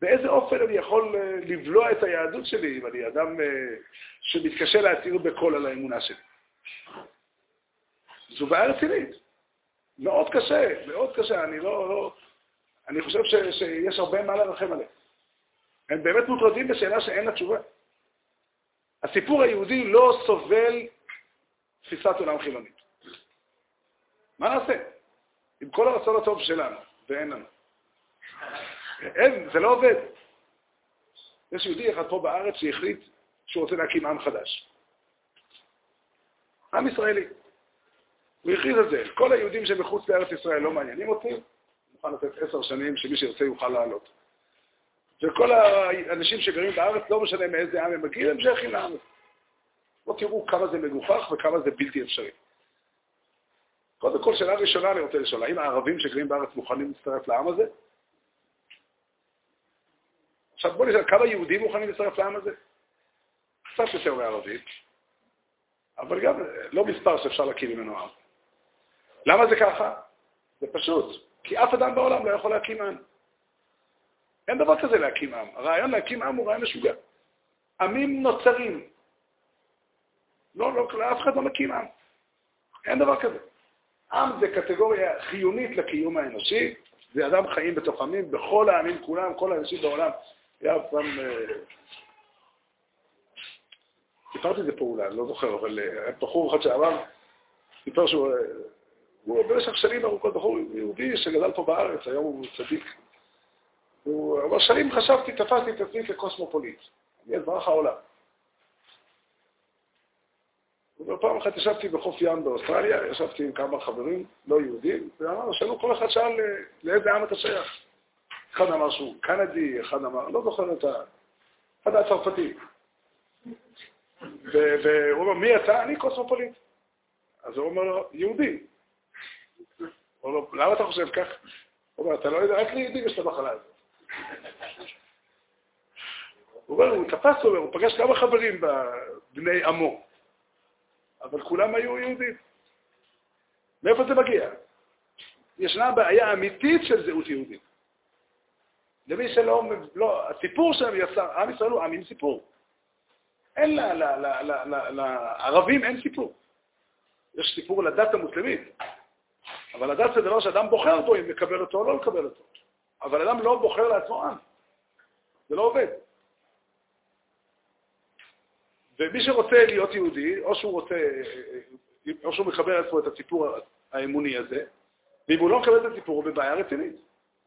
באיזה אופן אני יכול אה, לבלוע את היהדות שלי אם אני אדם אה, שמתקשה להצהיר בקול על האמונה שלי? זו בעיה רצינית. מאוד קשה, מאוד קשה. אני לא... לא אני חושב ש, שיש הרבה מה לרחם עליהם. הם באמת מוטרדים בשאלה שאין לה תשובה. הסיפור היהודי לא סובל תפיסת עולם חילונית. מה נעשה? עם כל הרצון הטוב שלנו, ואין לנו. אין, זה לא עובד. יש יהודי אחד פה בארץ שהחליט שהוא רוצה להקים עם חדש. עם ישראלי. הוא הכריז את זה. כל היהודים שמחוץ לארץ ישראל לא מעניינים אותי, אני מוכן לתת עשר שנים שמי שירצה יוכל לעלות. וכל האנשים שגרים בארץ, לא משנה מאיזה עם הם מגיעים, הם שייכים הזה. בואו תראו כמה זה מגוחך וכמה זה בלתי אפשרי. קודם כל, שאלה ראשונה אני רוצה לשאול, האם הערבים שגרים בארץ מוכנים להצטרף לעם הזה? עכשיו בואו נשאל, כמה יהודים מוכנים להצטרף לעם הזה? קצת יותר מערבים, אבל גם לא מספר שאפשר להקים ממנו עם. למה זה ככה? זה פשוט, כי אף אדם בעולם לא יכול להקים עם. אין דבר כזה להקים עם. הרעיון להקים עם הוא רעיון משוגע. עמים נוצרים. לא, לא, אף אחד לא מקים עם. אין דבר כזה. עם זה קטגוריה חיונית לקיום האנושי, זה אדם חיים בתוך עמים, בכל העמים כולם, כל האנשים בעולם. היה פעם... אה, סיפרתי את זה פה אולי, אני לא זוכר, אבל אה, בחור אחד שעבר, סיפר שהוא אה, הוא במשך שנים ארוכות בחור יהודי שגדל פה בארץ, היום הוא צדיק. הוא אמר, שנים חשבתי, תפסתי את עצמי כקוסמופוליט. אני אזרח העולם. ופעם אחת ישבתי בחוף ים באוסטרליה, ישבתי עם כמה חברים לא יהודים, ואמרנו, שאלו כל אחד שאל לאיזה עם אתה שייך. אחד אמר שהוא קנדי, אחד אמר, לא זוכר את ה... אחד היה צרפתי. והוא אומר, מי אתה? אני קוסמופוליט. אז הוא אומר לו, יהודי. אומר לו, למה אתה חושב כך? הוא אומר, אתה לא יודע, רק ליהודים יש את המחלה הזאת. הוא אומר, הוא תפס, הוא הוא פגש כמה חברים בבני עמו, אבל כולם היו יהודים. מאיפה זה מגיע? ישנה בעיה אמיתית של זהות יהודית. למי שלא, לא, הסיפור שלהם יצא, עם ישראל הוא עם עם סיפור. אין לערבים אין סיפור. יש סיפור לדת המוסלמית, אבל הדת זה דבר שאדם בוחר בו אם לקבל אותו או לא לקבל אותו. אבל אדם לא בוחר לעצמו עם. זה לא עובד. ומי שרוצה להיות יהודי, או שהוא רוצה, או שהוא מקבל על עצמו את הסיפור האמוני הזה, ואם הוא לא מקבל את הסיפור, הוא בבעיה רצינית.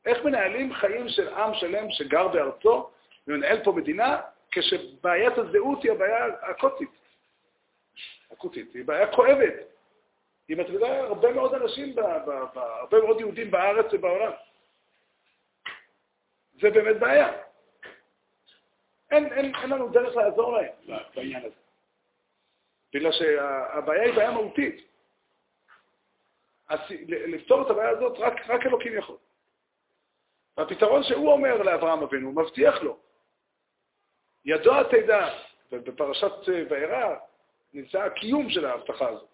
איך מנהלים חיים של עם שלם שגר בארצו ומנהל פה מדינה, כשבעיית הזהות היא הבעיה הקוטית. הקוטית, היא בעיה כואבת. היא מטרידה הרבה מאוד אנשים, הרבה מאוד יהודים בארץ ובעולם. זה באמת בעיה. אין, אין, אין לנו דרך לעזור להם בעניין הזה. בגלל שהבעיה היא בעיה מהותית. אז לפתור את הבעיה הזאת רק, רק אלוקים יכול. והפתרון שהוא אומר לאברהם אבינו, הוא מבטיח לו, ידוע תדע, ובפרשת וארא נמצא הקיום של ההבטחה הזאת.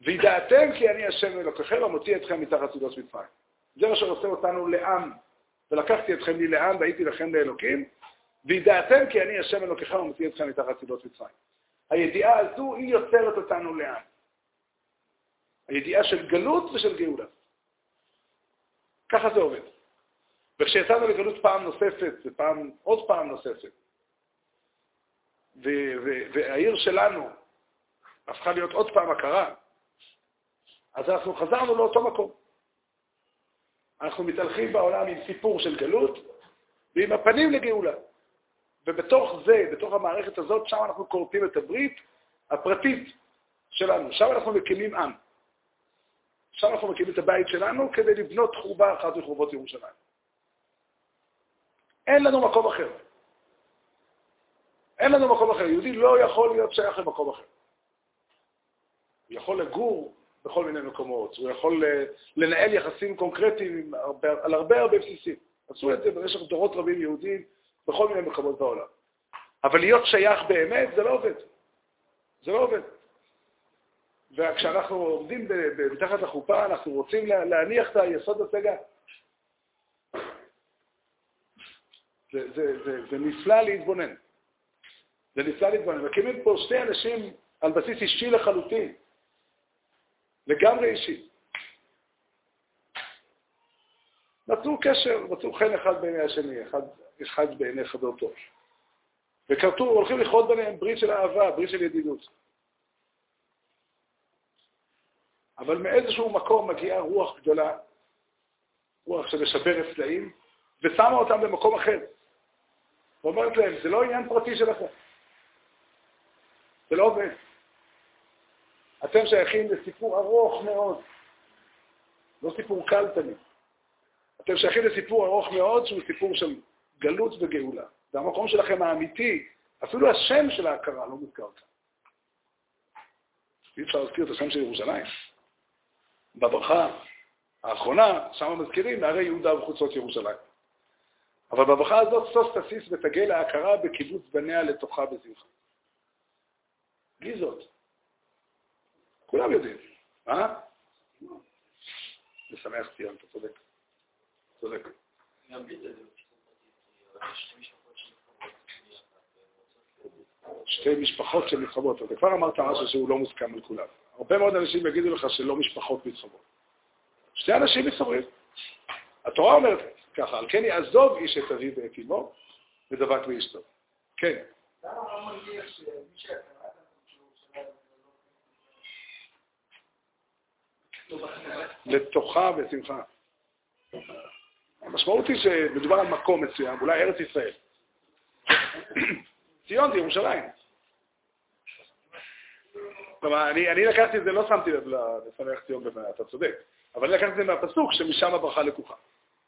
וידעתם כי אני השם אלוקיכם המוציא אתכם מתחת סודות מצרים. זה מה שעושה אותנו לעם, ולקחתי אתכם לי לעם והייתי לכם לאלוקים, וידעתם כי אני השם אלוקיכם המוציא אתכם מתחת סודות מצרים. הידיעה הזו היא יוצרת אותנו לעם. הידיעה של גלות ושל גאולה. ככה זה עובד. וכשיצאנו לגלות פעם נוספת, ופעם, עוד פעם נוספת, והעיר שלנו הפכה להיות עוד פעם הכרה, אז אנחנו חזרנו לאותו מקום. אנחנו מתהלכים בעולם עם סיפור של גלות ועם הפנים לגאולה. ובתוך זה, בתוך המערכת הזאת, שם אנחנו כורתים את הברית הפרטית שלנו. שם אנחנו מקימים עם. שם אנחנו מקימים את הבית שלנו כדי לבנות חורבה אחת מחורבות ירושלים. אין לנו מקום אחר. אין לנו מקום אחר. יהודי לא יכול להיות שייך למקום אחר. הוא יכול לגור בכל מיני מקומות, הוא יכול אה, לנהל יחסים קונקרטיים על הרבה הרבה בסיסים. עשו את זה במשך דורות רבים יהודים בכל מיני מקומות בעולם. אבל להיות שייך באמת, זה לא עובד. זה לא עובד. וכשאנחנו עומדים מתחת לחופה, אנחנו רוצים להניח את היסוד הצגה. זה, זה, זה, זה נפלא להתבונן. זה נפלא להתבונן. מקימים פה שתי אנשים על בסיס אישי לחלוטין, לגמרי אישי. מצאו קשר, מצאו חן אחד בעיני השני, אחד, אחד בעיני חברתו. וכרתו, הולכים לכרות ביניהם ברית של אהבה, ברית של ידידות. אבל מאיזשהו מקום מגיעה רוח גדולה, רוח שמשברת סלעים, ושמה אותם במקום אחר. ואומרת להם, זה לא עניין פרטי שלכם. זה לא עובד. אתם שייכים לסיפור ארוך מאוד, לא סיפור קל תמיד. אתם שייכים לסיפור ארוך מאוד שהוא סיפור של גלות וגאולה. זה המקום שלכם האמיתי, אפילו השם של ההכרה לא מוזכר כאן. אי אפשר להזכיר את השם של ירושלים. בברכה האחרונה, שם מזכירים מהרי יהודה וחוצות ירושלים. אבל בברכה הזאת סוס תסיס ותגל להכרה בקיבוץ בניה לתוכה בשמחה. בלי זאת. כולם יודעים. אה? משמח ציון, אתה צודק. צודק. שתי משפחות שמתחברות. אתה כבר אמרת משהו שהוא לא מוסכם על כולם. הרבה מאוד אנשים יגידו לך שלא משפחות מתחברות. שתי אנשים מתחברים. התורה אומרת ככה, על כן יעזוב איש את אביו ואת אמו, ודבק באשתו. כן. לתוכה בשמחה. המשמעות היא שמדובר על מקום מסוים, אולי ארץ ישראל. <coughs> ציון זה ירושלים. כלומר, אני, אני לקחתי את זה, לא שמתי לב לשמח ציון במאה, אתה צודק, אבל אני לקחתי את זה מהפסוק שמשם הברכה לקוחה.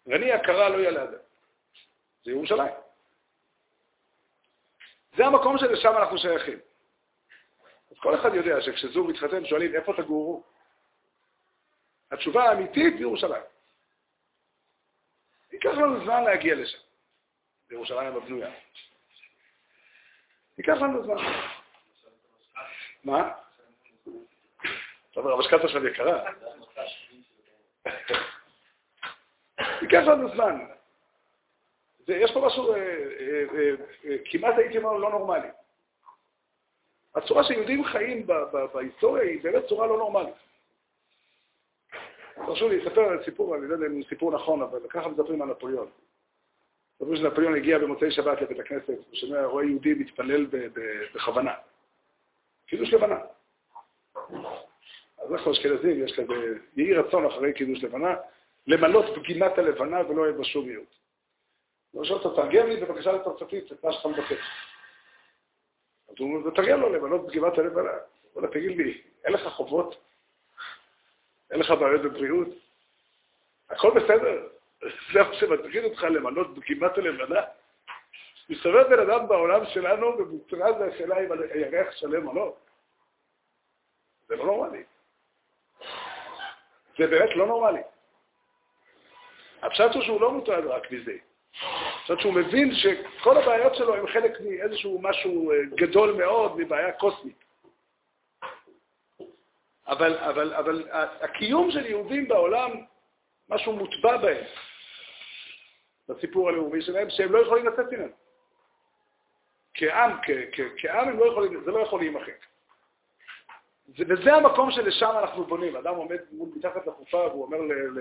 רני הכרה לא ילד. זה ירושלים. זה המקום שלשם אנחנו שייכים. אז כל אחד יודע שכשזוג מתחתן שואלים איפה תגורו? התשובה האמיתית זה ירושלים. ייקח לנו זמן להגיע לשם, לירושלים הבנויה. ייקח לנו זמן. מה? טוב, המשכנתה שלנו יקרה. ייקח לנו זמן. יש פה משהו, אה, אה, אה, כמעט הייתי אומר, לא נורמלי. הצורה שיהודים חיים בהיסטוריה היא באמת צורה לא נורמלית. תרשו לי לספר על סיפור, אני לא יודע אם הוא סיפור נכון, אבל ככה מדברים על נפוליאון. מספרים שנפוליאון הגיע במוצאי שבת לבית הכנסת, ושומע, רואה יהודי מתפלל בכוונה. קידוש לבנה. אז אנחנו אשכנזים, יש כזה יהי רצון אחרי קידוש לבנה, למלות פגימת הלבנה ולא יהיה בה שום מיעוט. הוא שואל אותו, תרגם לי בבקשה לצרפתית את מה שאתה מבקש. אז הוא אומר, תרגם לו למלות פגימת הלבנה. הוא אומר, תגיד לי, אין לך חובות? אין לך בעיות בבריאות? הכל בסדר? <laughs> זה מה שמטריד אותך למלות פגימת הלבנה? מסתובב בן אדם בעולם שלנו ומוטרד השאלה אם הירח שלם או לא. זה לא נורמלי. זה באמת לא נורמלי. הפשט הוא שהוא לא מוטרד רק מזה. הפשט שהוא מבין שכל הבעיות שלו הן חלק מאיזשהו משהו אה, גדול מאוד, מבעיה קוסמית. אבל, אבל, אבל הקיום של יהודים בעולם, משהו מוטבע בהם, בסיפור הלאומי שלהם, שהם לא יכולים לצאת ממנו. כעם, כעם הם לא יכולים, זה לא יכול להימחק. וזה המקום שלשם אנחנו בונים. אדם עומד מתחת לחופה והוא אומר ל...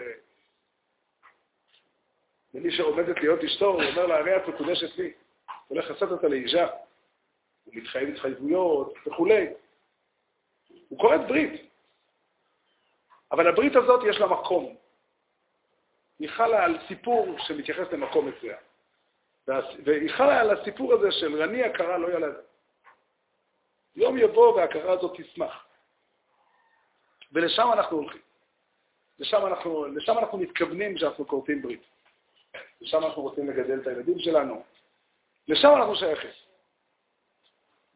למי שעומדת להיות אשתו, הוא אומר לה, הרי את מקודשת לי, הולך לשאת אותה לאישה, הוא מתחייב התחייבויות וכולי. הוא כורת ברית. אבל הברית הזאת יש לה מקום. היא חלה על סיפור שמתייחס למקום מסוים. והיא חלה על הסיפור הזה של רני הכרה לא ילד. יום יבוא וההכרה הזאת תשמח. ולשם אנחנו הולכים. לשם אנחנו, לשם אנחנו מתכוונים כשאנחנו כורתים ברית. לשם אנחנו רוצים לגדל את הילדים שלנו. לשם אנחנו שייכים.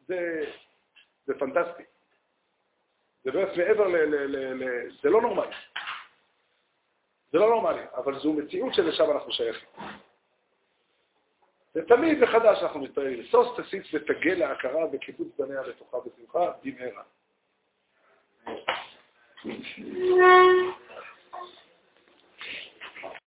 זה, זה פנטסטי. זה באמת מעבר ל... ל, ל, ל זה לא נורמלי. זה לא נורמלי, אבל זו מציאות שלשם אנחנו שייכים. ותמיד מחדש אנחנו מתפללים, סוס תסיץ ותגל להכרה בקיבוץ בניה לתוכה בשמחה במהרה.